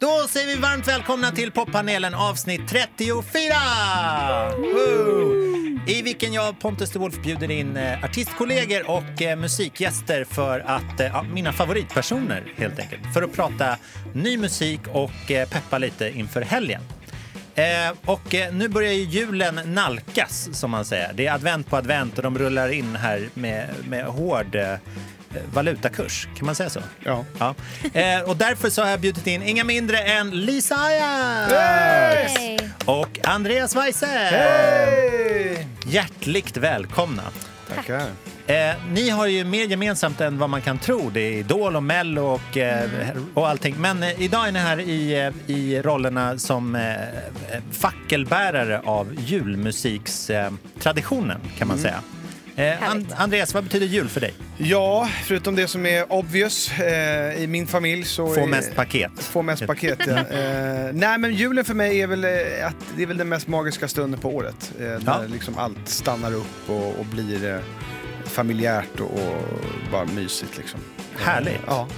Då säger vi varmt välkomna till poppanelen avsnitt 34! Woo! I vilken jag, Pontus de Wolf, bjuder in eh, artistkollegor och eh, musikgäster för att, eh, ja, mina favoritpersoner helt enkelt, för att prata ny musik och eh, peppa lite inför helgen. Eh, och eh, nu börjar ju julen nalkas, som man säger. Det är advent på advent och de rullar in här med, med hård eh, valutakurs. Kan man säga så? Ja. ja. Eh, och därför så har jag bjudit in inga mindre än Lisa Ajax Hej! och Andreas Weise. Hej! Hjärtligt välkomna. Tackar. Eh, ni har ju mer gemensamt än vad man kan tro. Det är Idol och Mello och, eh, och allting. Men eh, idag är ni här i, eh, i rollerna som eh, fackelbärare av julmusikstraditionen kan man säga. Eh, And, Andreas, vad betyder jul för dig? Ja, förutom det som är obvious eh, i min familj så... Få är- mest paket. Få mest paket, ja. eh, nej, men julen för mig är väl, eh, att det är väl den mest magiska stunden på året. Eh, när Ja. liksom allt stannar upp och, och blir eh, familjärt och, och bara mysigt liksom. Härligt. Ja.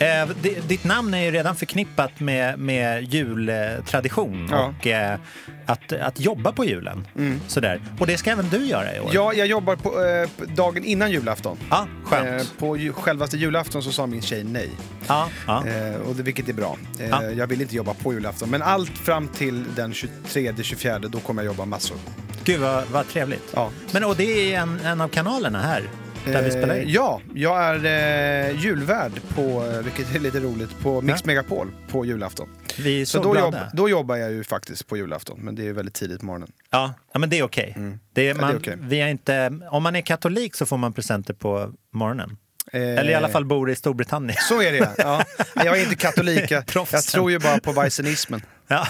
Eh, di- ditt namn är ju redan förknippat med, med jultradition Ja. och eh, att, att jobba på julen. Sådär. Och det ska även du göra i år. ja, jag jobbar på, eh, dagen innan julafton. Ja, skönt. Eh, på ju, självaste julafton så sa min tjej nej. ja, ja. Eh, och det, vilket är bra. Eh, Ja. Jag vill inte jobba på julafton. Men allt fram till den 23-24 då kommer jag jobba massor. Gud vad, vad trevligt. Ja. Men och det är en, en av kanalerna här där vi spelar in. Eh, ja, jag är eh, julvärd på, eh, vilket är lite roligt, på Mix Ja. Megapol på julafton. Vi är så, Så då, jobb, då jobbar jag ju faktiskt på julafton, men det är väldigt tidigt på morgonen. Ja, ja, men det är okej. Det är, Mm. Ja, det är man, okej. vi är inte, om man är katolik så får man presenter på morgonen. Eh, Eller i alla fall bor i Storbritannien. Så är det ja. ja. Jag är inte katolik, jag, jag tror ju bara på vajsenismen. Ja.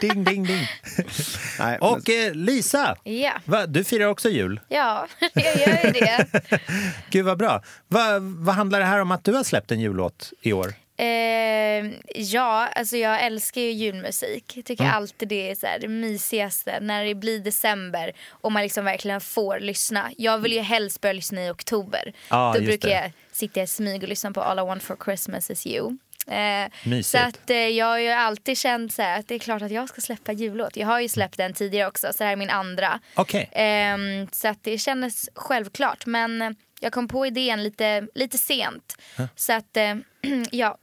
ding, ding, ding. Nej, Och eh, Lisa, Ja, va, du firar också jul. ja jag gör ju det. Gud vad bra. Va, vad handlar det här om att du har släppt en jullåt i år? Eh, ja, alltså jag älskar ju julmusik. Jag tycker Mm. alltid det är så här, det mysigaste när det blir december och man liksom verkligen får lyssna. Jag vill ju helst börja lyssna i oktober. Ja, Då just brukar det. jag sitta i smyg och lyssna på All I want for Christmas is you. Eh, så att eh, jag har ju alltid känt så här, att det är klart att jag ska släppa jullåt. Jag har ju släppt den tidigare också, så det här är min andra. Okej. Ehm, så att det kändes självklart. Men eh, jag kom på idén lite, lite sent. Så att, eh, ja.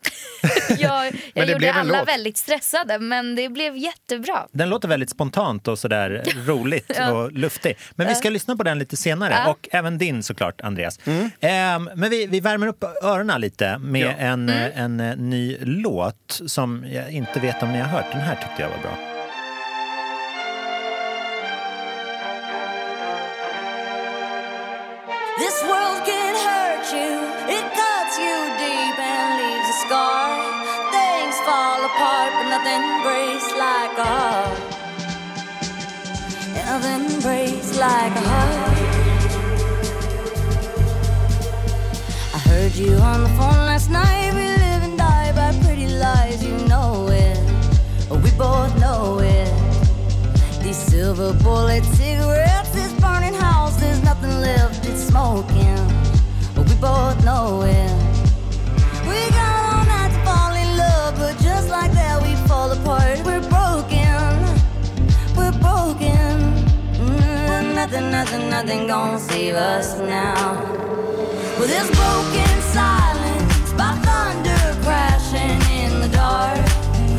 jag det jag gjorde blev en alla låt. väldigt stressade, men det blev jättebra. Den låter väldigt spontant och sådär roligt och luftig. Men vi ska lyssna på den lite senare. Ja. Och även din såklart, Andreas. Ehm, men vi, vi värmer upp öronen lite med Ja. en, eh, en eh, ny låt som jag inte vet om ni har hört. Den här tyckte jag var bra. Like a heart. I heard you on the phone last night. We live and die by pretty lies, you know it. We both know it. These silver bullet cigarettes, this burning house, there's nothing left, it's smoking. We both know it. Nothing, nothing, nothing gonna save us now. Well, this broken silence by thunder crashing in the dark,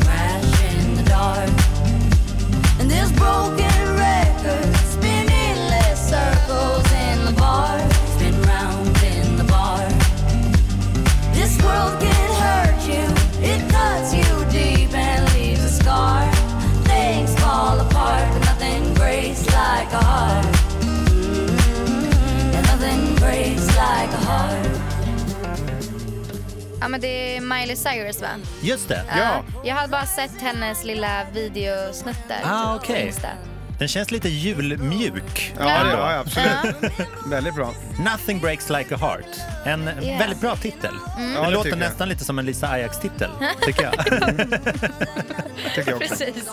crash in the dark. And this broken Miley Cyrus va? Just det. Ja. Jag har bara sett hennes lilla videosnuttar Ah, på okej. Insta. Den känns lite julmjuk. Ja, ändå. ja absolut. Väldigt bra. Nothing breaks like a heart. En Yeah. väldigt bra titel. Ja, Den det låter tycker jag. nästan lite som en Lisa Ajax-titel, tycker jag. Tycker jag också. Precis.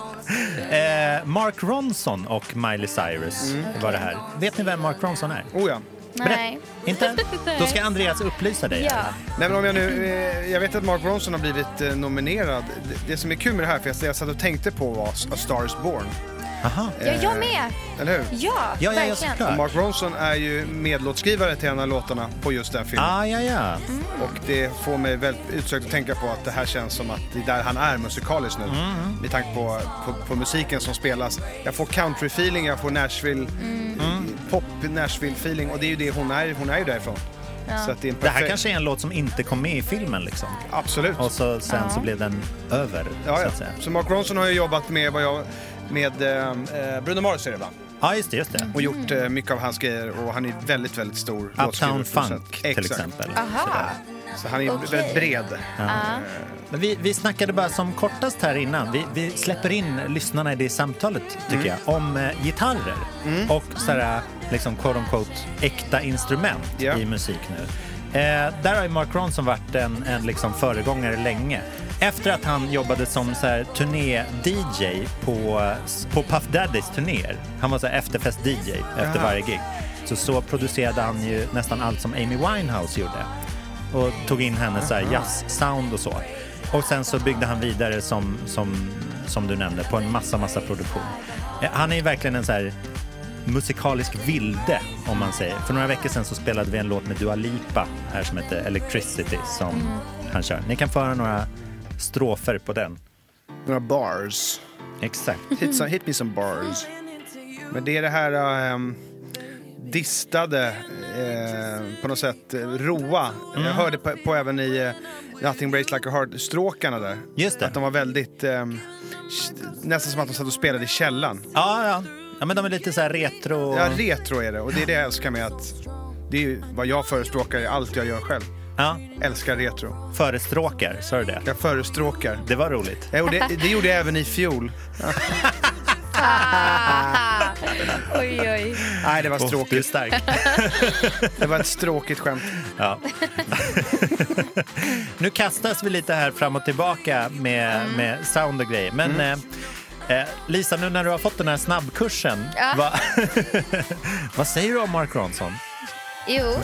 Eh, Mark Ronson och Miley Cyrus var det här. Vet ni vem Mark Ronson är? Oh ja. Nej. Inte? Då ska Andreas upplysa dig. Ja. Nej, men om jag, nu, eh, jag vet att Mark Ronson har blivit eh, nominerad. Det, det som är kul med det här, för jag, jag satt och tänkte på var A Star is Born. Aha. ja, jag med. Eller hur? Ja, Ja, ja, ja, verkligen. Och Mark Ronson är ju medlåtskrivare till en av låtarna på just den filmen. Ah, ja, ja. Och det får mig väldigt utsökt att tänka på att det här känns som att det är där han är musikaliskt nu. Med tanke på, på, på musiken som spelas. Jag får country-feeling, jag får Nashville, pop Nashville-feeling och det är ju det hon är, hon är ju därifrån. Så att det Det här kanske är en låt som inte kom med i filmen liksom. Absolut. Och så, sen så blev den över, Ja, så ja. att säga. Så Mark Ronson har ju jobbat med, vad jag, med eh, Bruno Mars är det va? Ja, just det. Just det. Och gjort eh, mycket av hans grejer och han är väldigt, väldigt stor Uptown Funk till Exakt. exempel. Aha. Så han är Okej. väldigt bred. Men vi, vi snackade bara som kortast här innan. Vi, vi släpper in lyssnarna i det samtalet, tycker Mm. jag, om eh, gitarrer och sådär, liksom, quote unquote, äkta instrument Ja. i musik nu. Eh, där har ju Mark Ronson varit en, en liksom föregångare länge. Efter att han jobbade som turné-DJ på, på Puff Daddys turnéer. Han var så efterfest-DJ efter varje gig. Så, så producerade han ju nästan allt som Amy Winehouse gjorde och tog in hennes jazz-sound och så. Och sen så byggde han vidare som, som, som du nämnde på en massa, massa produktion. Eh, Han är ju verkligen en så här musikalisk vilde om man säger. För några veckor sedan så spelade vi en låt med Dua Lipa här som heter Electricity som han kör. Ni kan få höra några strofer på den. Några bars. Exakt. Hit, some, hit me some bars. Men det är det här um, distade, eh, på något sätt eh, roa. Mm. Jag hörde på, på även i eh, Nothing Breaks Like a Heart-stråkarna där. Just det. Att de var väldigt, ehm, nästan som att de satt och spelade i källaren. Ja, ja. ja men de är lite så här retro. Ja, retro är det. Och det är det jag älskar med att det är vad jag förespråkar i allt jag gör själv. Ja, Älskar retro. förestråkar, sa du det? Jag förespråkar. Det var roligt. Ja, och det, det gjorde jag även i fjol. Oj, oj. Nej, det var Oh, du är stråkigt. stark. Det var ett stråkigt skämt. Ja. nu kastas vi lite här fram och tillbaka med, med sound och grejer. Men eh, eh, Lisa, nu när du har fått den här snabbkursen, Ja. vad, vad säger du om Mark Ronson? Jo.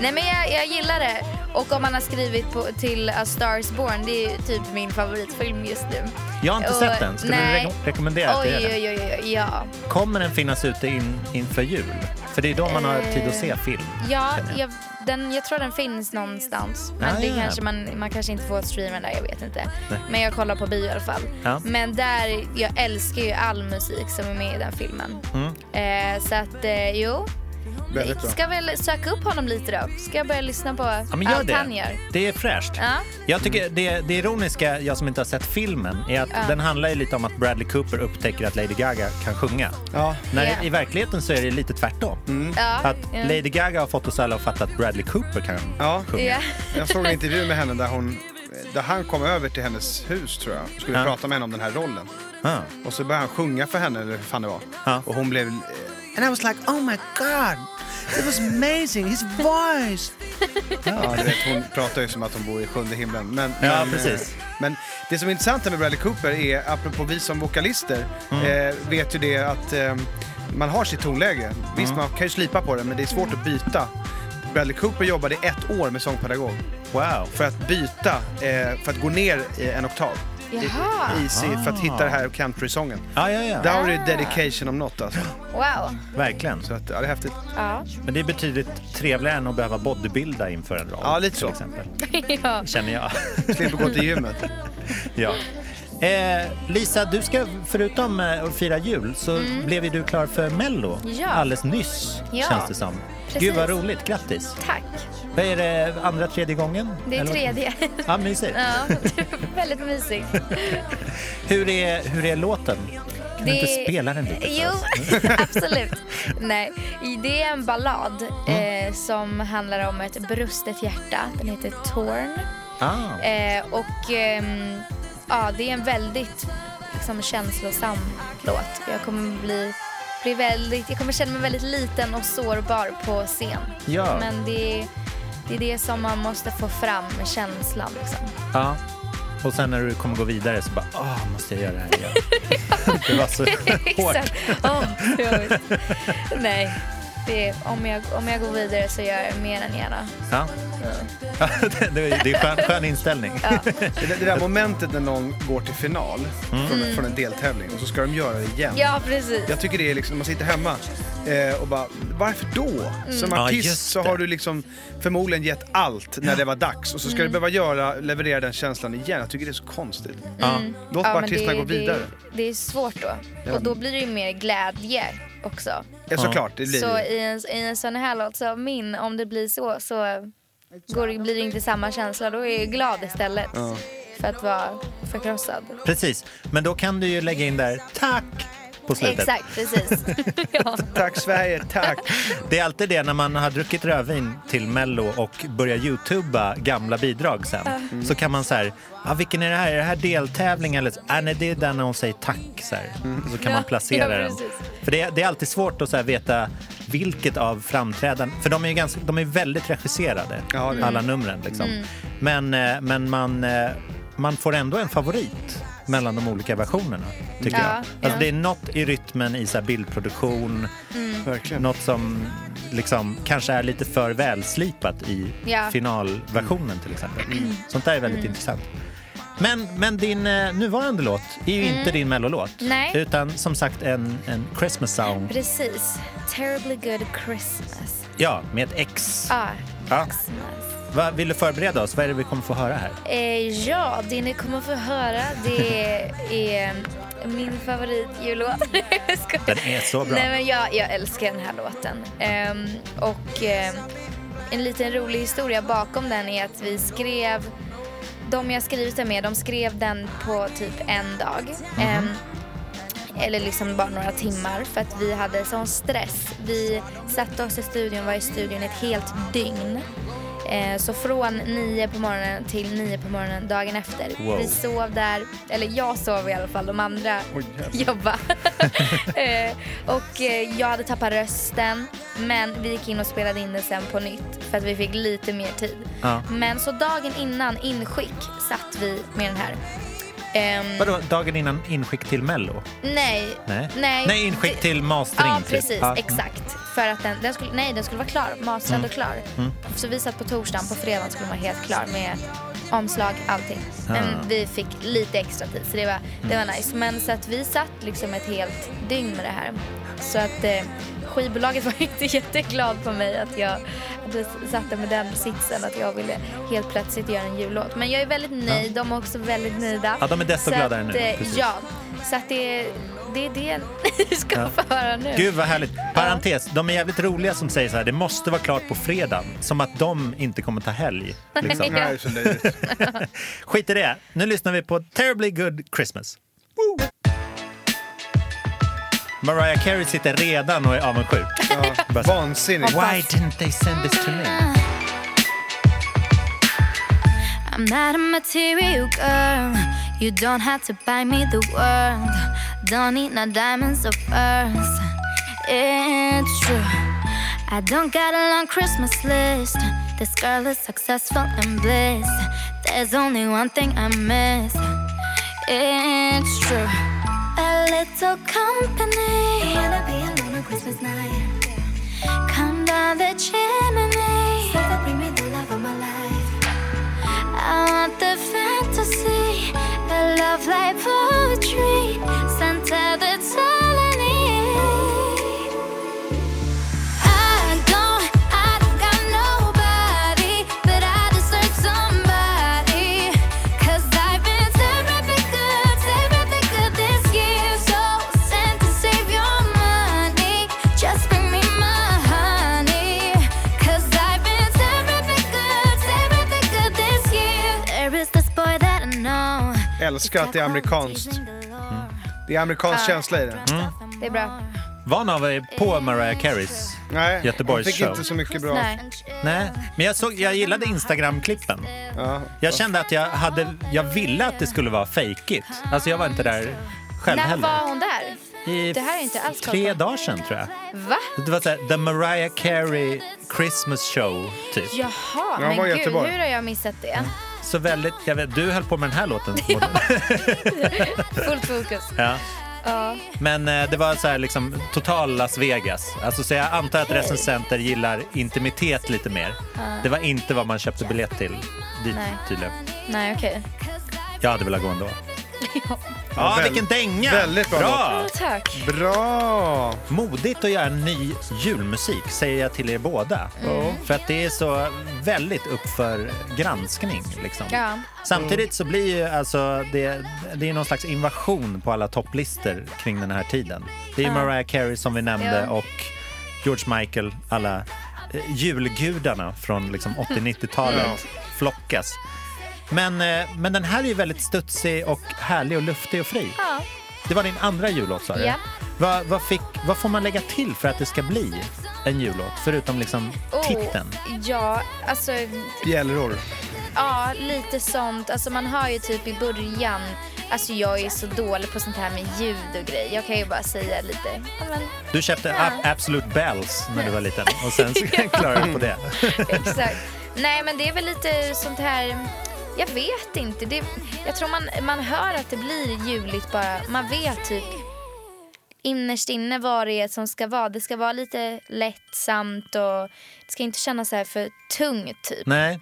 Nej men jag, jag gillar det. Och om man har skrivit på, till A Star is Born, det är typ min favoritfilm just nu. Jag har inte Och- sett den. Skulle du nej. re- rekommendera att Oj, det? oj, oj, oj, ja. Kommer den finnas ute in, inför jul? För det är då man har tid att se film. Ja, jag. jag, den, jag tror den finns någonstans. Men Ah, det ja. kanske man, man kanske inte får streama där, jag vet inte. Men jag kollar på bio i alla fall. Ja. Men där, jag älskar ju all musik som är med i den filmen. Mm. Eh, så att, eh, jo. Väldigt bra. Ska väl söka upp honom lite då? Ska jag börja lyssna på Ja, men gör allt det. han gör? Det är fräscht. Ja. Jag tycker det, det ironiska, jag som inte har sett filmen, är att Ja. den handlar ju lite om att Bradley Cooper upptäcker att Lady Gaga kan sjunga. Ja, När Ja. i verkligheten så är det lite tvärtom. Ja. Att ja. Lady Gaga har fått oss alla att fatta att Bradley Cooper kan ja. sjunga. Ja. Jag såg en intervju med henne där, hon, där han kom över till hennes hus tror jag. Skulle Ja. prata med henne om den här rollen. Ah. Och så började han sjunga för henne, eller hur fan det var. Ja. Och hon blev... eh, And I was like, oh my god! It was amazing, his voice! ja, du vet, hon pratar ju som att hon bor i sjunde himlen. Men, Ja, men, precis. eh, Men det som är intressant här med Bradley Cooper är, apropå vi som vokalister, Mm. eh, vet ju det att eh, man har sitt tonläge. Visst, Mm. man kan ju slipa på det, men det är svårt att byta. Bradley Cooper jobbade ett år med sångpedagog Wow. för att byta, eh, för att gå ner en oktav. Jaha, sin- för att hitta det här countrysången. Ja, ja, ja. Där har du dedication om något alltså. wow. Verkligen. Så att, ja, det är häftigt. Ja. Men det är betydligt trevligare än att behöva bodybuilda inför en roll. Ja, lite till så. Exempel. ja. Känner jag. Slipper gå till gymmet. ja. Eh, Lisa, du ska förutom eh, att fira jul så blev ju du klar för Mello Mm. Ja. alldeles nyss Ja. känns det som. Precis. Gud vad roligt, grattis. Tack. Vad är det, andra, tredje gången? Det är Eller tredje. Ja, mysigt. ja, väldigt mysigt. Hur, är, hur är låten? Kan du inte spela den lite Jo, absolut. Nej, det är en ballad Mm. eh, som handlar om ett brustet hjärta. Den heter Torn. Ah. Eh, och ehm, ja, det är en väldigt liksom, känslosam låt. Jag kommer bli, bli väldigt, jag kommer känna mig väldigt liten och sårbar på scen. Ja. Men det är, det är det som man måste få fram med känslan. Liksom. Ja. Och sen när du kommer gå vidare så bara, åh, måste jag göra det här igen? det var så hårt. Vet. Nej. Det, om, jag, om jag går vidare så gör jag mer än gärna. Ja. det, det, är skön, skön inställning. Det, det där momentet när någon går till final från, från en deltävling och så ska de göra det igen. Ja, precis. Jag tycker det är liksom, man sitter hemma eh, och bara, varför då? Som Ja, artist just så har du liksom förmodligen gett allt när det var dags och så ska Mm. du behöva göra, leverera den känslan igen. Jag tycker det är så konstigt. Ja. Låt bara artisterna det, gå vidare. Det, det är svårt då. Och då blir det ju mer glädje också. Ja, såklart, det blir Så i en, i en sån här låt som min, om det blir så, så går, blir det inte samma känsla. Då är jag glad istället. För att vara förkrossad. Precis, men då kan du ju lägga in där tack på slutet. Exakt, precis. ja. Tack Sverige, tack! Det är alltid det när man har druckit rödvin till Mello och börjar youtuba gamla bidrag sen. Så kan man så här, ah, vilken är det här? Är det här deltävling eller? Ah, nej, det är den när hon säger tack. Så, här. så kan man placera ja, den. För det är, det är alltid svårt att så här, veta vilket av framträdanden, för de är ju ganska, de är väldigt regisserade, Ja, alla numren. Liksom. Mm. Men, eh, men man, eh, man får ändå en favorit mellan de olika versionerna, tycker Ja, jag. Alltså, ja. Det är något i rytmen i så här, bildproduktion, Verkligen. något som liksom kanske är lite för välslipat i Ja. finalversionen till exempel. Sånt där är väldigt intressant. Men, men din eh, nuvarande låt är ju inte din mellolåt. Nej. Utan som sagt en, en Christmas song. Precis. Terribly good Christmas. Ja, med ett X. Ah, Ja. Christmas. Vad vill du förbereda oss? Vad är det vi kommer få höra här? Eh, ja, det ni kommer få höra det är min favoritjullåt. Den är så bra. Nej, men jag, jag älskar den här låten. Ehm, och ehm, en liten rolig historia bakom den är att vi skrev, de jag skrivit den med, de skrev den på typ en dag. Ehm, eller liksom bara några timmar för att vi hade sån stress. Vi satte oss i studion, var i studion ett helt dygn. Eh, så från nio på morgonen till nio på morgonen dagen efter. Wow. Vi sov där, eller jag sov i alla fall, de andra jobba. eh, och eh, jag hade tappat rösten men vi gick in och spelade in det sen på nytt för att vi fick lite mer tid. Ja. Men så dagen innan inskick satt vi med den här. Ehm, Vadå, dagen innan inskick till Mello? Nej. Nej, Nej, Nej inskick till mastering. Ja, typ. precis. Ja. Exakt. För att den, den, skulle, nej, den skulle vara klar. Mastrad Mm. och klar. Så vi satt på torsdagen. På fredagen skulle man vara helt klar med omslag, allting. Men Ah. vi fick lite extra tid, så det var, det var nice. Men så att vi satt liksom ett helt dygn med det här. Så att eh, skivbolaget var inte jätteglad på mig att jag hade satt det med den sitsen att jag ville helt plötsligt göra en jullåt. Men jag är väldigt nöjd, de är också väldigt nöjda. Ja, de är desto Så gladare nu, eh, precis. Ja, så att det, det är det ni ska Ja. få höra nu. Gud vad härligt. Parentes, de är jävligt roliga som säger så här, det måste vara klart på fredagen. Som att de inte kommer ta helg. Liksom. Nej, det är så löjligt. Skit i det. Nu lyssnar vi på Terribly Good Christmas. Woo! Mariah Carey sitter redan och är avundsjuk. Bara så, Vansinnigt. Why didn't they send this to me? I'm not a material girl. You don't have to buy me the world. Don't need no diamonds or pearls. It's true. I don't got a long Christmas list. This girl is successful and bliss. There's only one thing I miss. It's true. A little company. I Wanna be alone on Christmas night. Älskar att det är amerikanskt. Det är amerikansk känsla i det. Det är bra. Var någon av er på Mariah Careys? Nej, Göteborgs hon fick show. inte så mycket bra. Nej. Nej, men jag, såg, jag gillade Instagram-klippen. Ja. Jag kände att jag, hade, jag ville att det skulle vara it. Alltså jag var inte där själv När heller. var hon där? I Det här är inte alls tre dagar sedan tror jag. Va? Det var såhär, The Mariah Carey Christmas Show, typ. Jaha, Ja, men i gud, Göteborg. hur har jag missat det? Så väldigt, jag vet, du höll på med den här låten. Fullt fokus. ja. Ja. Men eh, det var så här liksom total Las Vegas. Alltså, så jag antar att recensenter gillar intimitet lite mer. Det var inte vad man köpte biljett till dit Nej. tydligen. Nej, okej. Jag hade velat gå ändå. Ja. Ja, väl- vilken dänga! väldigt bra bra. Tack. Bra! Modigt att göra en ny julmusik, säger jag till er båda. För att det är så väldigt upp för granskning. Liksom. Ja. Samtidigt så blir ju alltså det, det är någon slags invasion på alla topplistor kring den här tiden. Det är ju Ja. Mariah Carey som vi nämnde Ja. och George Michael, alla eh, julgudarna från liksom 80-90-talet Mm. flockas. Men, eh, men den här är ju väldigt studsig och härlig och luftig och fri. Ja. Det var din andra jullåt sa du? Ja. Vad, vad, fick, vad får man lägga till för att det ska bli en jullåt? Förutom liksom Oh, titeln. Ja, alltså Bjällror. Ja, lite sånt. Alltså man hör ju typ i början, alltså jag är så dålig på sånt här med ljud och grejer. Jag kan ju bara säga lite, ja men Du köpte Ja. Ab- Absolute Bells när du var liten och sen så klarade du på det. exakt. Nej men det är väl lite sånt här, jag vet inte. Det, jag tror man, man hör att det blir juligt bara. Man vet typ innerst inne vad det är som ska vara. Det ska vara lite lättsamt och det ska inte kännas så här för tungt typ. Nej,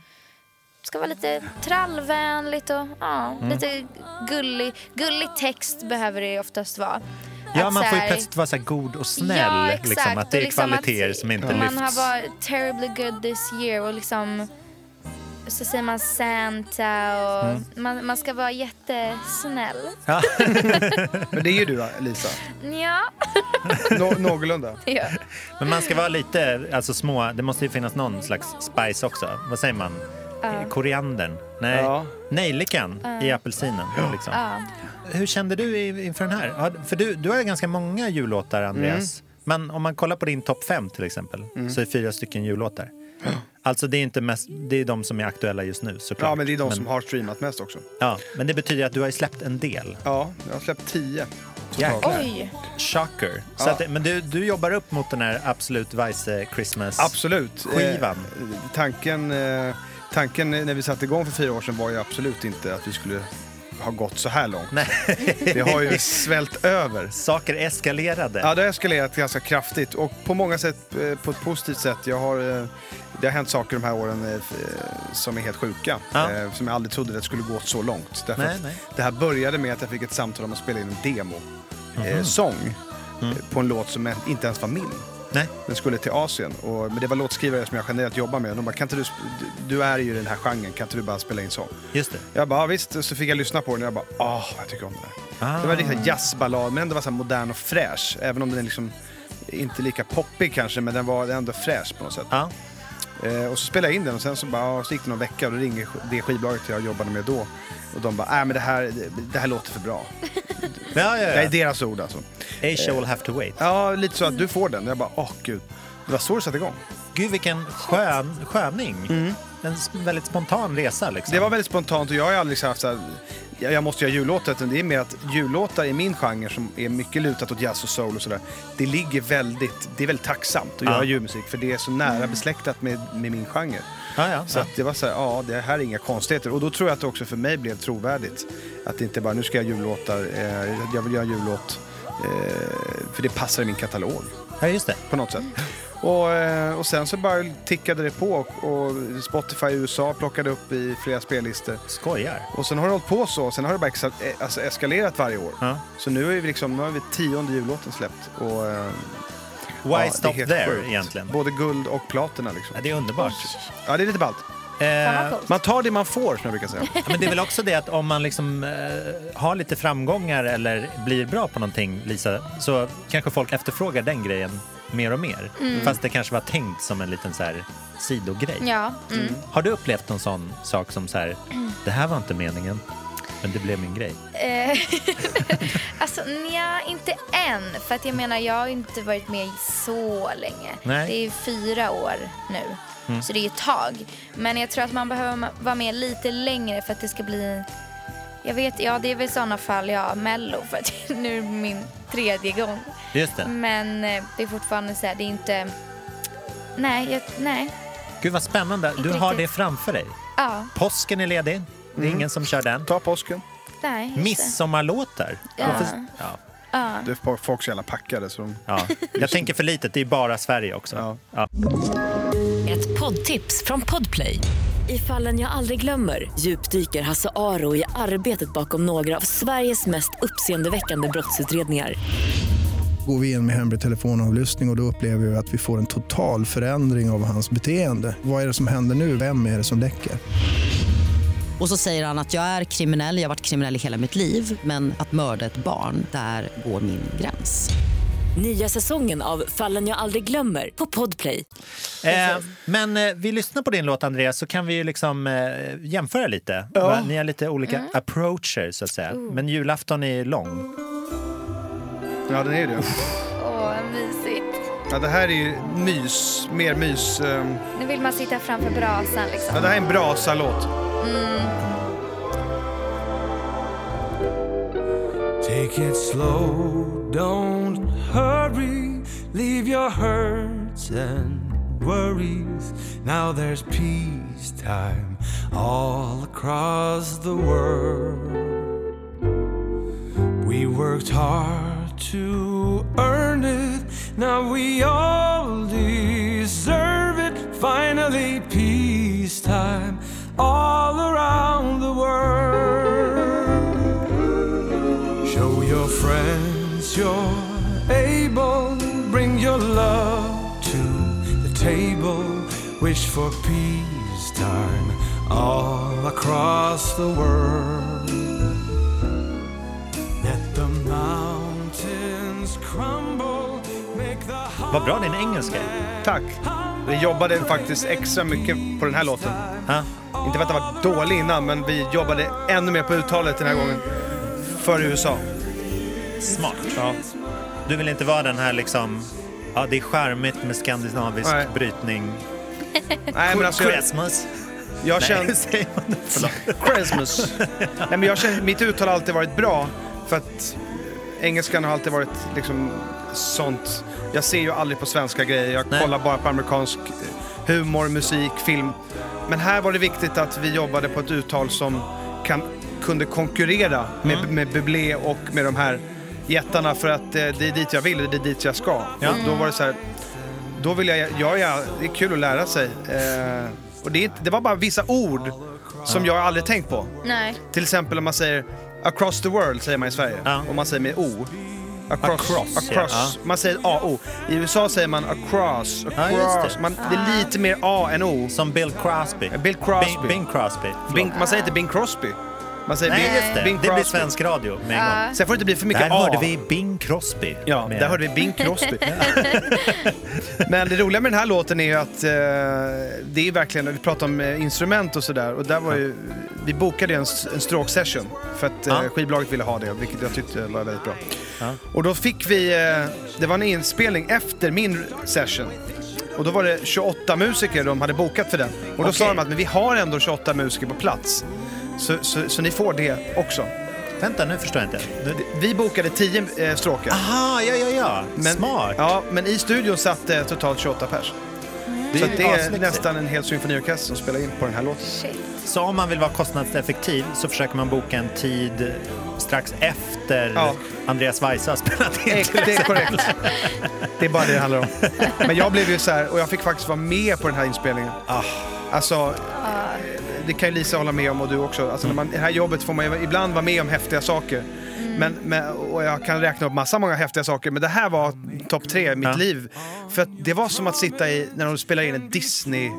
Det ska vara lite trallvänligt och ja, Mm. lite gullig. Gullig text behöver det oftast vara. ja, Att man får ju plötsligt vara så god och snäll. Ja, exakt. liksom, att det är liksom kvaliteter som inte Man lyfts. har varit terribly good this year och liksom så säger man Santa och Mm. man, man ska vara jättesnäll. Ja. Men det är ju du Lisa. Ja. Nå- någorlunda. ja. Men man ska vara lite alltså, små, det måste ju finnas någon slags spice också. Vad säger man? Ja. Koriandern? Nej, Ja. nejlikan i apelsinen. Liksom. ja. Hur kände du inför den här? För du, du har ju ganska många jullåtar, Andreas. Men om man kollar på din topp fem till exempel, så är fyra stycken jullåtar. Alltså det är inte mest, det är de som är aktuella just nu såklart. Ja, men det är de som har streamat mest också. Ja, men det betyder att du har ju släppt en del. Ja, jag har släppt tio. Jäklar. Oj. Shocker. Så Ja. att, men du, du jobbar upp mot den här Absolut Weisse Christmas. Absolut. Skivan. Eh, tanken, eh, tanken när vi satte igång för fyra år sedan var ju absolut inte att vi skulle ha gått så här långt. Nej, Det har ju svällt över. saker eskalerade. Ja, det har eskalerat ganska kraftigt och på många sätt eh, på ett positivt sätt. Jag har, eh, det har hänt saker de här åren eh, som är helt sjuka. Ja. Som jag aldrig trodde det skulle gå så långt. Därför Nej, nej. Det här började med att jag fick ett samtal om att spela in en demo. Mhm. Eh, sång Mm. på en låt som inte ens var min. Nej. Den skulle till Asien. Och, men det var låtskrivare som jag generellt jobbar med. De bara, kan inte du, du, är ju i den här genren, kan inte du bara spela in sång? Just det. Jag bara, ja, visst. Så fick jag lyssna på den och jag bara, åh, vad jag tycker om det här. Ah. Det var en riktig jazzballad, men den var så modern och fräsch. Även om den liksom inte lika poppig kanske, men den var ändå fräsch på något sätt. Ja. Eh, och så spelade jag in den och sen så, bara, ja, så gick det någon vecka och då ringer det skivbolaget jag jobbade med då. Och de bara, nej men det här, det, det här låter för bra. Ja, Det ja, är ja. deras ord alltså. Asia will have to wait. Ja, lite så att du får den. Jag bara, åh gud. Det var så det satte igång. Gud vilken skön sköning. En s- väldigt spontan resa liksom. Det var väldigt spontant och jag har aldrig liksom haft så här, jag jag måste göra jullåtar. utan Det är mer att jullåtar i min genre som är mycket lutat åt jazz och soul och sådär. Det ligger väldigt, det är väldigt tacksamt att Ja. göra julmusik för det är så nära besläktat med, med min genre. Ja, ja, Så ja. att det var så här, ja det här är inga konstigheter. Och då tror jag att det också för mig blev trovärdigt. Att det inte bara, nu ska jag jullåtar, eh, jag vill göra en jullåt. Eh, för det passar i min katalog ja, just det. på något sätt. Och, eh, och sen så bara tickade det på och, Spotify i USA plockade upp i flera spellistor. Skojar. Och sen har det hållit på så, sen har det bara exa- eh, alltså eskalerat varje år. Ja. Så nu är vi liksom, nu har vi tionde jullåten släppt. Och, eh, Why ja, stop there sjukt. egentligen? Både guld och platina liksom. Ja, det är underbart. Ja, det är lite ballt. Eh. Man tar det man får, som jag brukar säga. Ja, men det är väl också det att om man liksom eh, har lite framgångar eller blir bra på någonting, Lisa, så kanske folk efterfrågar den grejen mer och mer. Fast det kanske var tänkt som en liten så här sidogrej. Ja. Mm. Har du upplevt någon sån sak som så här, det här var inte meningen, men det blev min grej? Eh, alltså nja, inte än. För att jag menar, jag har inte varit med så länge. Nej. Det är fyra år nu. Så det är ett tag. Men jag tror att man behöver vara med lite längre för att det ska bli... Jag vet, ja det är väl i sådana fall, ja, Mello. För att nu är min tredje gång. Just det. Men eh, det är fortfarande så här, det är inte... Nej, jag, nej. Gud vad spännande. Du Inte har det riktigt. framför dig. Ja, Påsken är ledig. Det är ingen som kör den. Ta påsken. nej. just det. Midsommarlåtar. Ja. Varför- ja. Det är folk så jävla packade. Så de... Ja. Jag tänker för litet, det är bara Sverige också. Ja. Ja. Ett poddtips från Podplay. I fallen jag aldrig glömmer djupdyker Hasse Aro i arbetet bakom några av Sveriges mest uppseendeväckande brottsutredningar. Går vi in med hemlig telefonavlyssning och, och då upplever vi att vi får en total förändring av hans beteende. Vad är det som händer nu? Vem är det som läcker? Och så säger han att jag är kriminell, jag har varit kriminell i hela mitt liv men att mörda ett barn, där går min gräns. Nya säsongen av Fallen jag aldrig glömmer på Podplay. Eh, men eh, vi lyssnar på din låt Andreas så kan vi ju liksom eh, jämföra lite. Va? Ni har lite olika approacher så att säga. Men julafton är lång. Ja, den är det. Åh, mysigt. Ja, det här är ju mys, mer mys. ehm, Nu vill man sitta framför brasan liksom. Ja, det här är en brasa-låt. Mm. Take it slow, don't hurry. Leave your hurts and worries. Now there's peacetime all across the world. We worked hard to earn it. Now we all deserve it. Finally, peacetime all around the world. Show your friends you're able. Bring your love to the table. Wish for peacetime all across the world. Let the mountains crumble. Make the Vad bra din engelska. Tack. Vi jobbade faktiskt extra mycket på den här låten. Ja. Inte för att det var dålig innan, men vi jobbade ännu mer på uttalet den här gången. För USA. Smart. Du vill inte vara den här liksom... Ja, det är charmigt med skandinavisk Nej. brytning. Nej, men alltså, jag, Christmas. jag känner... säger man. Christmas. Nej, men jag känner, mitt uttal har alltid varit bra för att engelskan har alltid varit liksom sånt. Jag ser ju aldrig på svenska grejer, jag Nej. kollar bara på amerikansk eh, humor, musik, film. Men här var det viktigt att vi jobbade på ett uttal som kan, kunde konkurrera med, Mm. med Bublé och med de här jättarna för att eh, det är dit jag vill, det är dit jag ska. Ja. Då var det så här, då vill jag, ja, ja, det är kul att lära sig. Eh, och det, det var bara vissa ord som jag aldrig tänkt på. Nej. Till exempel om man säger across the world säger man i Sverige. Ja. Om man säger med O. Across. Across, across. ja. Man säger A-O. I USA säger man across. Ja, across. det. Man, det är lite mer A än O. Som Bill Crosby. Bill Crosby. Bing, Bing Crosby. Bing, man säger inte Bing Crosby. Man säger Nej, Bing, just det. Bing Det blir Crosby. svensk radio med en gång. Sen får det inte bli för mycket Där A. hörde vi Bing Crosby. Ja, med- där hörde vi Bing Crosby. Men det roliga med den här låten är ju att eh, det är verkligen, vi pratar om eh, instrument och sådär och där var ju, vi bokade en, s- en stroke-session för att eh, Ja. skivbolaget ville ha det, vilket jag tyckte var väldigt bra. Ja. Och då fick vi, eh, det var en inspelning efter min session. Och då var det 28 musiker de hade bokat för den. Och då sa Okej. de att men vi har ändå 28 musiker på plats. Så, så, så ni får det också. Vänta, nu förstår jag inte. Nu... Vi bokade 10 eh, stråkar. Aha, ja, ja, ja. Men, Smart. Ja, men i studion satt det totalt 28 pers. Det Så är att det är aslyxigt. nästan en hel symfoniorkester som spelar in på den här låten. Shit. Så om man vill vara kostnadseffektiv så försöker man boka en tid strax efter Ja. Andreas Weise har spelat in. Ex- Det är korrekt. Det är bara det det handlar om. Men jag blev ju så här, och jag fick faktiskt vara med på den här inspelningen. Ah. Alltså, det kan ju Lisa hålla med om och du också. Alltså, när man, I det här jobbet får man ju ibland vara med om häftiga saker. Men, men, och jag kan räkna upp massa många häftiga saker, men det här var topp tre i mitt Ja. liv. För att det var som att sitta i, när de spelar in en Disney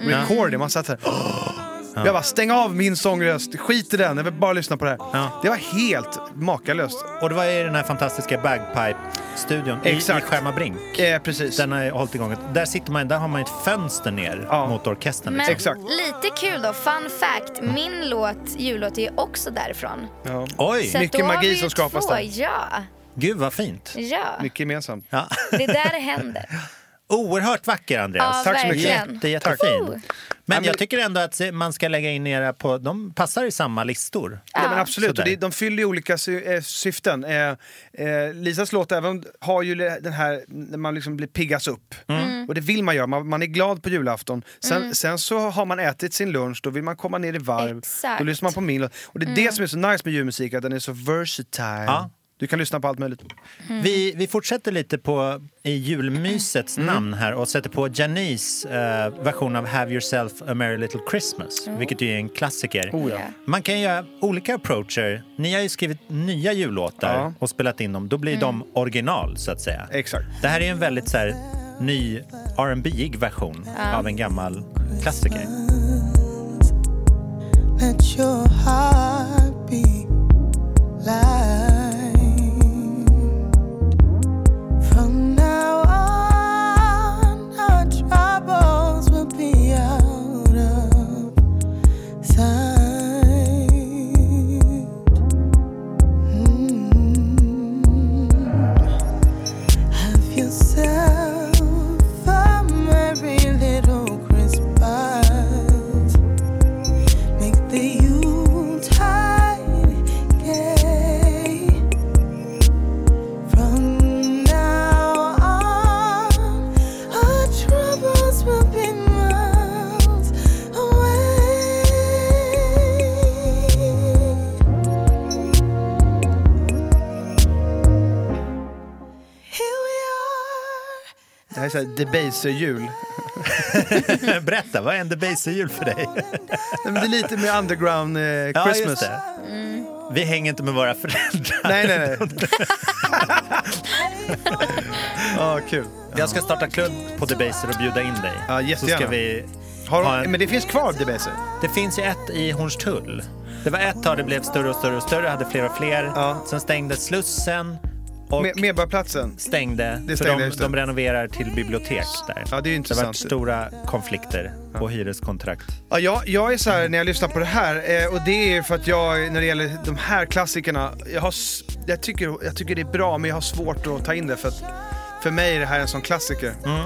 recording. Man satt här. Jag bara, stäng av min sångröst, skit i den, jag vill bara lyssna på det här. Ja. Det var helt makalöst. Och det var i den här fantastiska Bagpipe-studion i, i Exakt. Skärmarbrink. Eh, precis. Den har hållit igång. Där, sitter man, där har man ett fönster ner Ja. mot orkestern. Men Liksom. Exakt. lite kul då, fun fact. Min låt, jullåt, är också därifrån. Ja. Oj, Så Mycket magi som skapas två. där. Ja, gud vad fint. ja. Mycket gemensamt. Ja. Det är där det händer. Oerhört vacker Andreas. Ja, Tack så mycket. Jätte, jättefin. Men jag tycker ändå att man ska lägga in era på, de passar i samma listor. Ja, men absolut, Sådär. och det, de fyller ju olika sy eh, syften. Eh, eh, Lisas låt även har ju den här när man liksom blir piggas upp. Mm. Och det vill man göra, man, man är glad på julafton. Sen, sen så har man ätit sin lunch, då vill man komma ner i varv. Exakt. Då lyssnar man på min låt. Och det är det som är så nice med julmusik, att den är så versatile. Ja. Du kan lyssna på allt möjligt. Vi, vi fortsätter lite på i julmysets Mm. namn här och sätter på Janice eh, version av Have yourself a merry little Christmas, vilket ju är en klassiker. Oh, ja. Man kan göra olika approacher. Ni har ju skrivit nya jullåtar Ja. och spelat in dem. Då blir de original, så att säga. Exakt. Det här är en väldigt så här, ny R&B-ig version av en gammal klassiker. Let your heart be light. Här är så här Debaser-jul. Berätta, vad är en Debaser-jul för dig? Nej, men Det är lite med underground eh, Ja, Christmas. det. Vi hänger inte med våra föräldrar. Nej, nej, nej. Ja, kul. Jag ska starta klubb på Debaser och bjuda in dig. Ja, Så jättegärna. ska vi de, en- Men det finns kvar Debaser? Det finns ju ett i Hornstull. Det var ett tag det blev större och större och större, hade fler och fler. Ja. Sen stängde Slussen och Med, Medborgarplatsen? stängde. Det för stängde, de, just det. de renoverar till bibliotek där. Ja, det är ju det har varit intressant. stora konflikter och hyreskontrakt. Ja, jag, jag är så här när jag lyssnar på det här eh, och det är för att jag, när det gäller de här klassikerna, jag, har, jag, tycker, jag tycker det är bra men jag har svårt att ta in det för att för mig är det här en sån klassiker. Mm. Eh,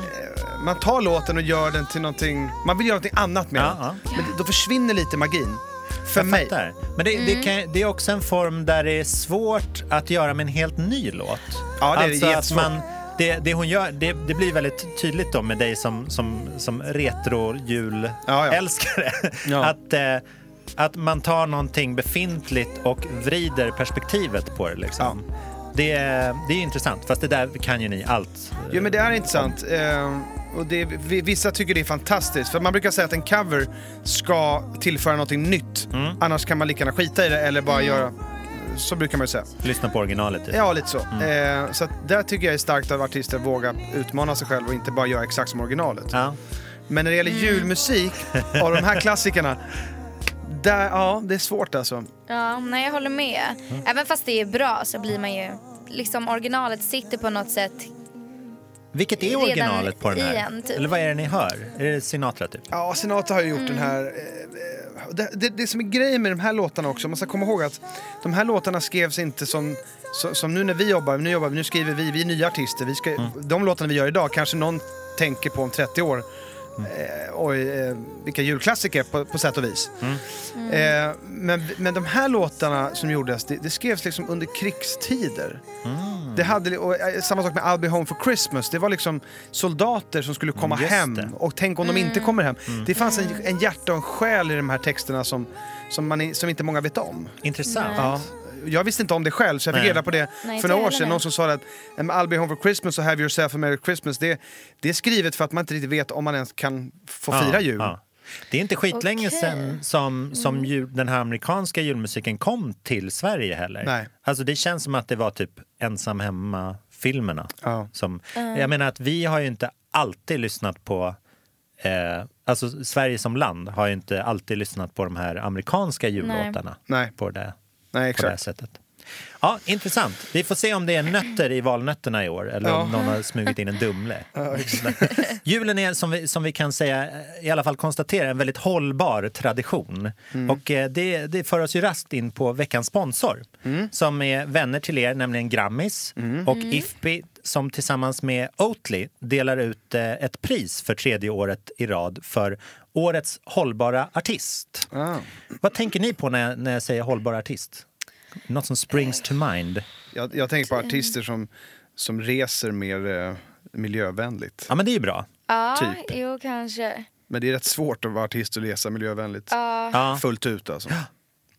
Man tar låten och gör den till någonting, man vill göra någonting annat med Ja, den. ja. Men då försvinner lite magin. För Jag mig. fattar. Men det, det, kan, det är också en form där det är svårt att göra med en helt ny låt. Ja, det är alltså att jättesvårt. man, det, det hon gör, det, det blir väldigt tydligt då med dig som, som, som retro-julälskare. Ja. Att, eh, att man tar någonting befintligt och vrider perspektivet på det. Liksom. Det, är- det är intressant, fast det där kan ju ni allt. Jo men det är intressant. Eh, och det, vi- vissa tycker det är fantastiskt. För man brukar säga att en cover ska tillföra någonting nytt. Mm. Annars kan man lika gärna skita i det eller bara göra... Så brukar man ju säga. Lyssna på originalet. Typ. Ja, lite så. Eh, så att där tycker jag är starkt av artister att våga utmana sig själv och inte bara göra exakt som originalet. Ja. Men när det gäller julmusik av de här klassikerna, där, ja, det är svårt alltså. Ja, nej, jag håller med. Även fast det är bra så blir man ju... Liksom originalet sitter på något sätt. Vilket är originalet på den här? igen, typ. Eller vad är det ni hör? Är det Sinatra typ? Ja, Sinatra har ju gjort den här... eh, Det, det, det som är grejen med de här låtarna också, man ska komma ihåg att de här låtarna skrevs inte som, så, som nu när vi jobbar, nu jobbar vi, nu skriver vi, vi är nya artister, vi ska, de låtarna vi gör idag kanske någon tänker på om 30 år. Eh, oj, eh, vilka julklassiker på, på sätt och vis. Eh, men, men de här låtarna som gjordes, det, det skrevs liksom under krigstider. Det hade, och, eh, samma sak med I'll be home for Christmas. Det var liksom soldater som skulle komma Mm, just hem det. och tänk om de inte kommer hem. Det fanns en, en hjärta och en själ i de här texterna som, som, man, i- som inte många vet om. Intressant. Ja. Jag visste inte om det själv så jag fick Nej. reda på det Nej, för några år sedan. Någon som sa att "Um, I'll be home for Christmas och have yourself a merry Christmas. Det, det är skrivet för att man inte riktigt vet om man ens kan få fira jul. ja. Det är inte skitlänge Okej. sedan som, som jul, den här amerikanska julmusiken kom till Sverige heller. Nej. Alltså det känns som att det var typ ensam hemma-filmerna. Ja. Som, Jag menar att vi har ju inte alltid lyssnat på Eh, alltså Sverige som land har ju inte alltid lyssnat på de här amerikanska jullåtarna Nej. på det, Nej, på det här exakt. sättet. Ja, intressant. Vi får se om det är nötter i valnötterna i år eller om Ja. någon har smugit in en Dumle. Ja, exakt. Julen är som vi, som vi kan säga, i alla fall konstatera, en väldigt hållbar tradition. Mm. Och eh, det, det för oss ju raskt in på veckans sponsor Mm. som är vänner till er, nämligen Grammis och Ifpi som tillsammans med Oatly delar ut eh, ett pris för tredje året i rad för årets hållbara artist. Ah. Vad tänker ni på när jag, när jag säger hållbar artist? Något som springs to mind? Jag, jag tänker på artister som, som reser mer eh, miljövänligt. Ja, men det är ju bra. Ja, Typ. jo kanske. Men det är rätt svårt att vara artist och resa miljövänligt Ja, fullt ut alltså.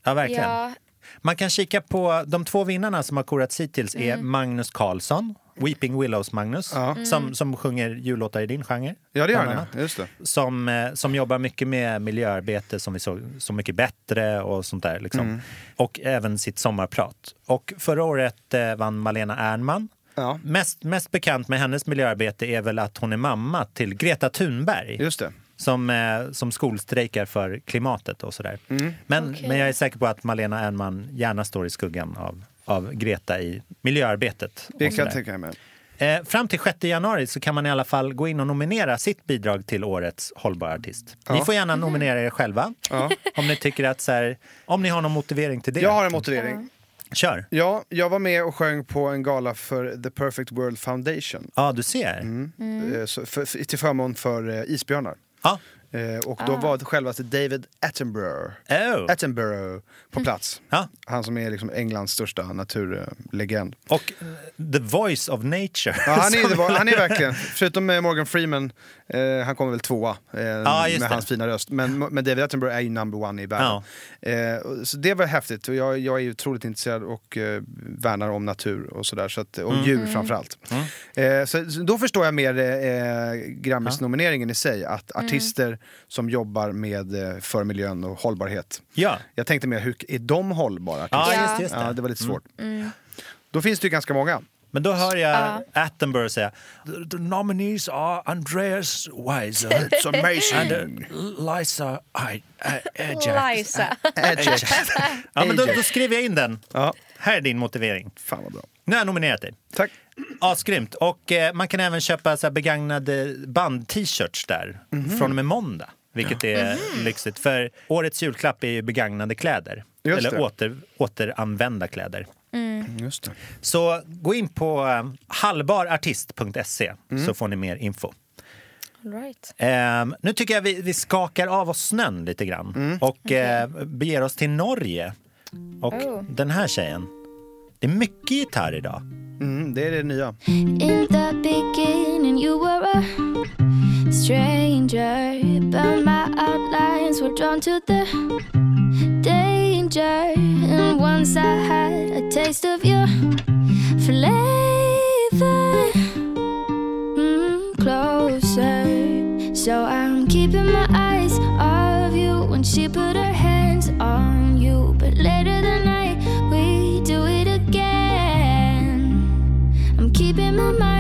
ja verkligen. ja. Man kan kika på de två vinnarna som har korats hittills är Mm. Magnus Carlsson, Weeping Willows-Magnus, Ja. som, som sjunger jullåtar i din genre. Ja, det gör han. Just det. Som, eh, som jobbar mycket med miljöarbete som vi såg Så mycket bättre och sånt där. Liksom. Mm. Och även sitt sommarprat. Och förra året eh, vann Malena Ernman. Ja. Mest, mest bekant med hennes miljöarbete är väl att hon är mamma till Greta Thunberg. Just det. Som, eh, som skolstrejkar för klimatet och sådär. Mm. Men, Okej. men jag är säker på att Malena Ernman gärna står i skuggan av, av Greta i miljöarbetet. Det kan jag tänka mig. Eh, fram till 6 januari så kan man i alla fall gå in och nominera sitt bidrag till årets hållbara artist. Ni Ja. får gärna nominera er själva. Ja. Om ni tycker att så här, om ni har någon motivering till det. Jag har en motivering. Kör. Ja, jag var med och sjöng på en gala för The Perfect World Foundation. Ja, du ser. Eh, så för, för, till förmån för eh, isbjörnar. Ja. Eh, och då var det självaste David Attenborough, Oh. Attenborough på plats. Ja. Han som är liksom Englands största naturlegend. Och eh, the voice of nature. Ja, han, är, han är verkligen, förutom med Morgan Freeman, eh, han kommer väl tvåa eh, just med det. hans fina röst. Men, men David Attenborough är ju number one i världen. Eh, så det var häftigt. Och jag, jag är ju otroligt intresserad och eh, värnar om natur och sådär. Så att, och Mm. djur framförallt. Eh, så, så då förstår jag mer eh, Grammis-nomineringen i sig. Att artister som jobbar med eh, för miljön och hållbarhet. Ja. Jag tänkte mer, hur är de hållbara Ja, just, just det. Ja, det var lite svårt. Mm. Då finns det ju ganska många. Men då hör jag Ja. Attenborough säga The, the nominees are Andreas Weiser It's amazing. and uh, Lisa I, uh, Ajax. Liza. Ja, men då, då skriver jag in den. Ja, Här är din motivering. fan vad bra. Nu har jag nominerat dig. Tack. Asgrymt. Och eh, man kan även köpa så här, begagnade band-t-shirts där Mhm. från och med måndag. Vilket är lyxigt. För årets julklapp är ju begagnade kläder. Just Eller det. åter, återanvända kläder. Just det. Så gå in på eh, hallbarartist.se Mm. så får ni mer info. Right. Ehm, nu tycker jag vi, vi skakar av oss snön lite grann Mm. och eh, beger oss till Norge. Och Oh. den här tjejen. Det är mycket gitarr idag. Mm, det är det nya. In the beginning, you were a stranger, but my outlines were drawn to the danger. And once I had a taste of your flavor, mm, closer. So I'm keeping my eyes off you when she put her hands on you. But later that night, we do it again. I'm keeping my mind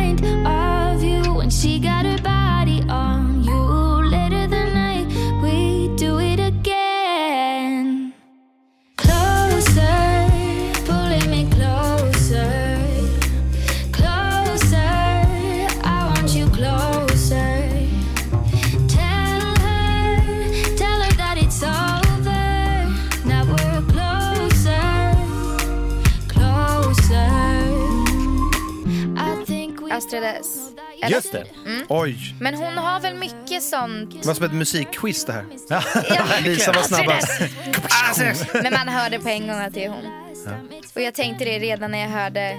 Eller- Just det. Oj, Men hon har väl mycket sånt... det var som ett musikquiz det här. Ja, Lisa var snabbast. S. Men man hörde på en gång att det är hon. Och jag tänkte det redan när jag hörde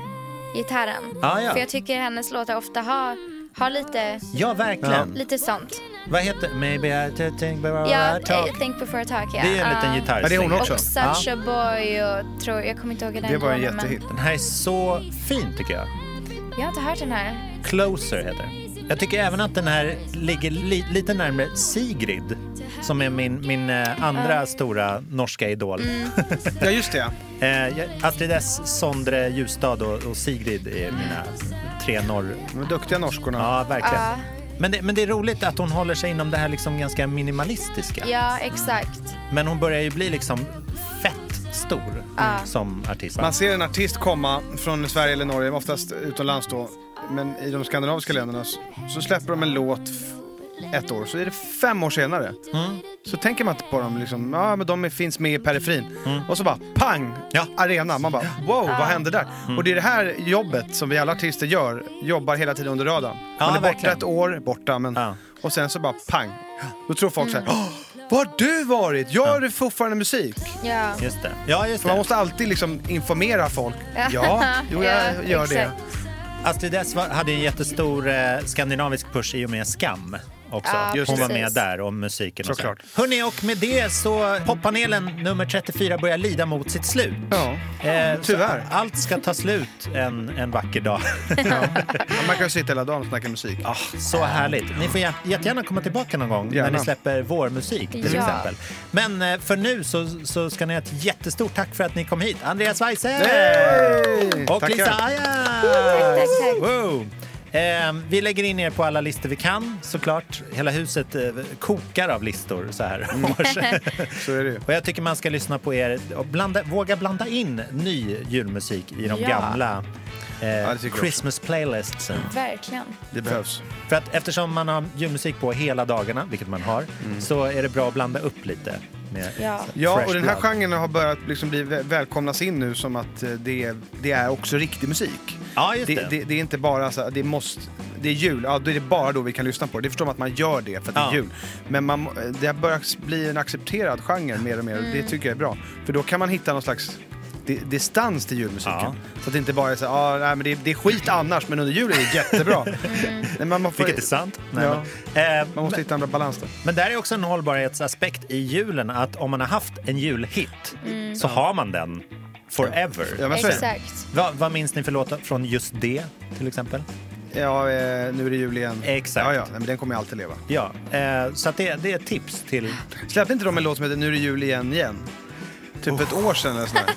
gitarren. Ah, ja. För jag tycker hennes låtar ofta har, har lite, Ja, verkligen. lite sånt. Vad heter Maybe I think before Ja, I talk. eh, Think before I talk. Ja. Det är en liten Ja. gitarr. Ja, det är hon också. Och Such a boy och tror, jag kommer inte ihåg den Det var en jättehit. Den här är så fin tycker jag. Jag har inte hört den här. Closer heter den. Jag tycker även att den här ligger li lite närmare Sigrid som är min, min eh, andra stora norska idol. Mm. Ja, just det. Eh, jag- Astrid S, Sondre Ljusstad och, och Sigrid är mina tre norr... De duktiga norskorna. Ja, verkligen. Ja. Men, det, men det är roligt att hon håller sig inom det här liksom ganska minimalistiska. Ja, exakt. Men hon börjar ju bli liksom stor Ja. som artist. Man ser en artist komma från Sverige eller Norge, oftast utomlands då, men i de skandinaviska länderna så, släpper de en låt ett år, så är det fem år senare. Mm. Så tänker man inte på dem, liksom, ja men de finns med i periferin. Och så bara pang, Mm. Ja. Mm. arena. Man bara wow, vad hände där? Och det är det här jobbet som vi alla artister gör, jobbar hela tiden under radarn. Ja, Man är borta verkligen. ett år, borta, men Ja. och sen så bara pang. Då tror folk så här, "Åh, var har du varit? Gör du fortfarande musik? Ja. Just det. Ja, just För man det. måste alltid liksom informera folk. Ja, jo, jag Ja, gör det. exakt. Astrid S hade en jättestor eh, skandinavisk push i och med Skam. Också. Ja, Hon var precis. med där om musiken. Och så. Såklart. Hörrni, och med det så poppanelen nummer 34 börjar lida mot sitt slut. Ja, Eh, Tyvärr. Allt ska ta slut en, en vacker dag. man kan sitta hela dagen och snacka musik. Ah, så härligt. Ni får jä- jättegärna komma tillbaka någon gång när Gärna. ni släpper vår musik till Ja. exempel. Men eh, för nu så, så ska ni ha ett jättestort tack för att ni kom hit. Andreas Weise Hey! och Tackar. Lisa Aja! Tack, tack. Wow. Eh, vi lägger in er på alla listor vi kan såklart. Hela huset eh, kokar av listor så här Mm. års. Så är det. Och jag tycker man ska lyssna på er och blanda, våga blanda in ny julmusik i de Ja. gamla eh, det tycker jag Christmas playlistsen. Verkligen. Det behövs. För att eftersom man har julmusik på hela dagarna, vilket man har, så är det bra att blanda upp lite. Med Ja. Ja, och den här blood. genren har börjat liksom bli vä- välkomnas in nu som att eh, det, det är också riktig musik. Ja, just Det, det. det, det är inte bara så det måste, det är jul, ja då är det bara då vi kan lyssna på det. Det förstår man att man gör det för att det Ja. är jul. Men man, det har börjat bli en accepterad genre mer och mer och det tycker jag är bra. För då kan man hitta någon slags di- distans till julmusiken. Ja. Så att det inte bara är så ah, nej, men det, är- det är skit annars men under julen är det jättebra. Nej, men man, får, Vilket är sant. Nej, Ja. men, eh, man måste hitta en bra balans där. men där är också en hållbarhetsaspekt i julen att om man har haft en julhit så har man den forever. Ja, men. Exakt. Vad, vad minns ni för låtar från just det till exempel? Ja, eh, nu är det jul igen. Exakt. Ja, ja, nej, men den kommer jag alltid leva. Ja, eh, så att det, det är ett tips till... Släppte inte de en låt som heter Nu är det jul igen igen? Typ ett år sedan eller sådär.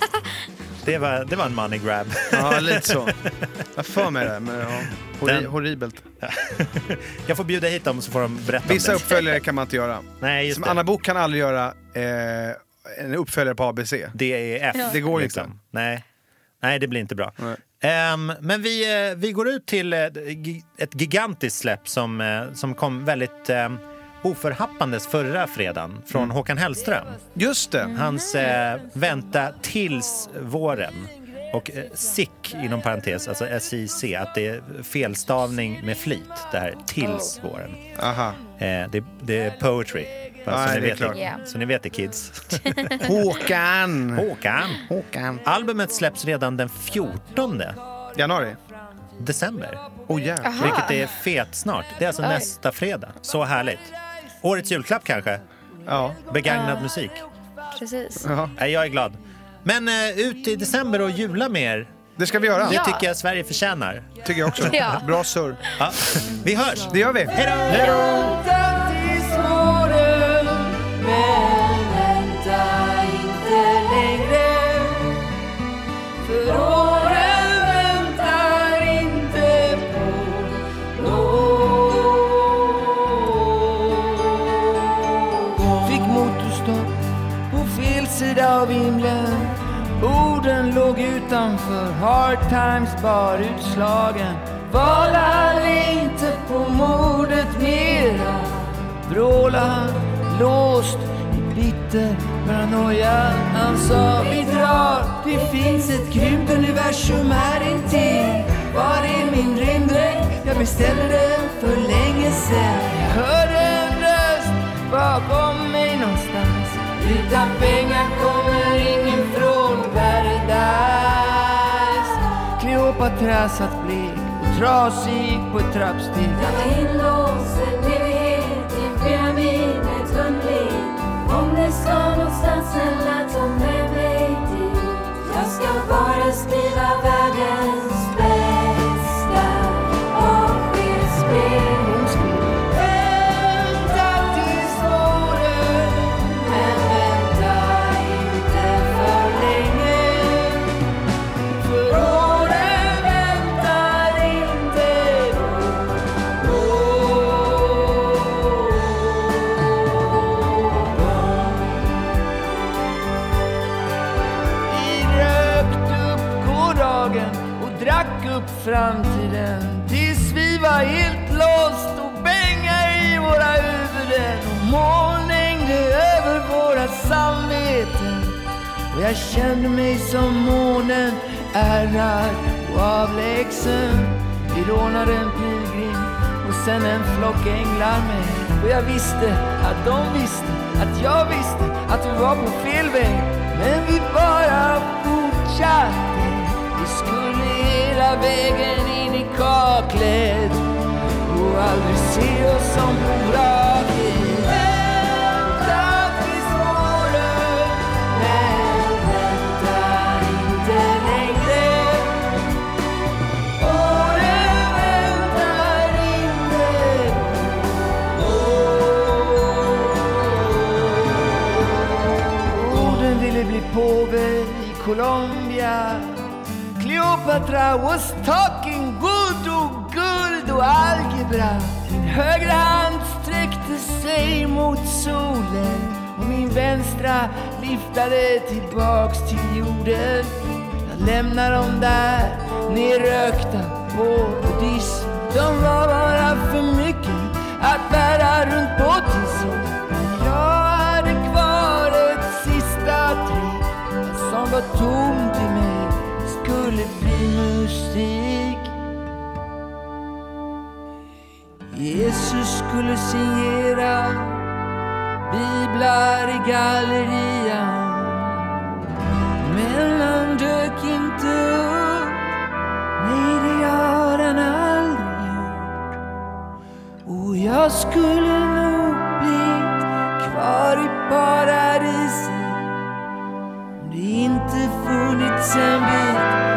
Det var, det var en money grab. Ja, lite så. Jag för mig det, men ja, horri- Den- horribelt. Jag får bjuda hit dem så får de berätta Vissa om det. uppföljare kan man inte göra. Nej, just Som det. Anna Bok kan aldrig göra eh, en uppföljare på ABC. DEF. Det går liksom. inte. Nej. Nej, det blir inte bra. Nej. Ehm, men vi, eh, vi går ut till eh, gi- ett gigantiskt släpp som, eh, som kom väldigt um, oförhappandes förra fredagen från Mm. Håkan Hellström. Just det. Hans eh, Vänta tills våren. Och eh, SIC inom parentes, alltså SIC, att det är felstavning med flit. Det här tills våren. Aha. Eh, det, det är poetry. Bara så, ni det är vet klart. det, så ni vet det kids. Håkan! Håkan. Håkan. Albumet släpps redan den 14 Januari? december. Oh jäklar. Aha. Vilket är fet snart. Det är alltså nästa fredag. Så härligt. Årets julklapp kanske? Ja. Begagnad musik. Precis. ja. Nej, jag är glad. Men eh, ut i december och jula med er. Det ska vi göra. Det Ja. tycker jag Sverige förtjänar. Tycker jag också. Ja. Bra surr. Ja. Vi hörs! Det gör vi. Hej då! Hard times bar utslagen. Valar inte på mordet mera. Vråla låst i bitter paranoia. Han sa vi drar, det finns ett grymt universum här intill. Var är min rymddräkt? Jag beställde den för länge sen Jag hörde en röst bakom mig någonstans. Utan pengar kommer ingen Kleopatra blek och trasig på ett trappsteg. Jag var inlåst en evighet i en pyramid med tunnel Om det ska någonstans snälla ta med mig dit. Jag ska bara skriva världens jag kände mig som månen ärrad och avlägsen. Vi rånade en pilgrim och sen en flock änglar med. Och jag visste att de visste att jag visste att vi var på fel väg. Men vi bara fortsatte. Vi skulle hela vägen in i kaklet och och aldrig se oss som bolag Påve i Colombia Cleopatra was talking guld och guld och algebra. Min högra hand sträckte sig mot solen och min vänstra liftade tillbaks till jorden. Jag lämnar dem där nerrökta på buddhism. De var bara för mycket att bära runt på så Men jag hade kvar ett sista trick något tomt i mig skulle bli musik. Jesus skulle signera biblar i gallerian. Men han dök inte upp. Nej, det har han aldrig. Gjort Och jag skulle nog blivit kvar i paradiset inte funnits en bit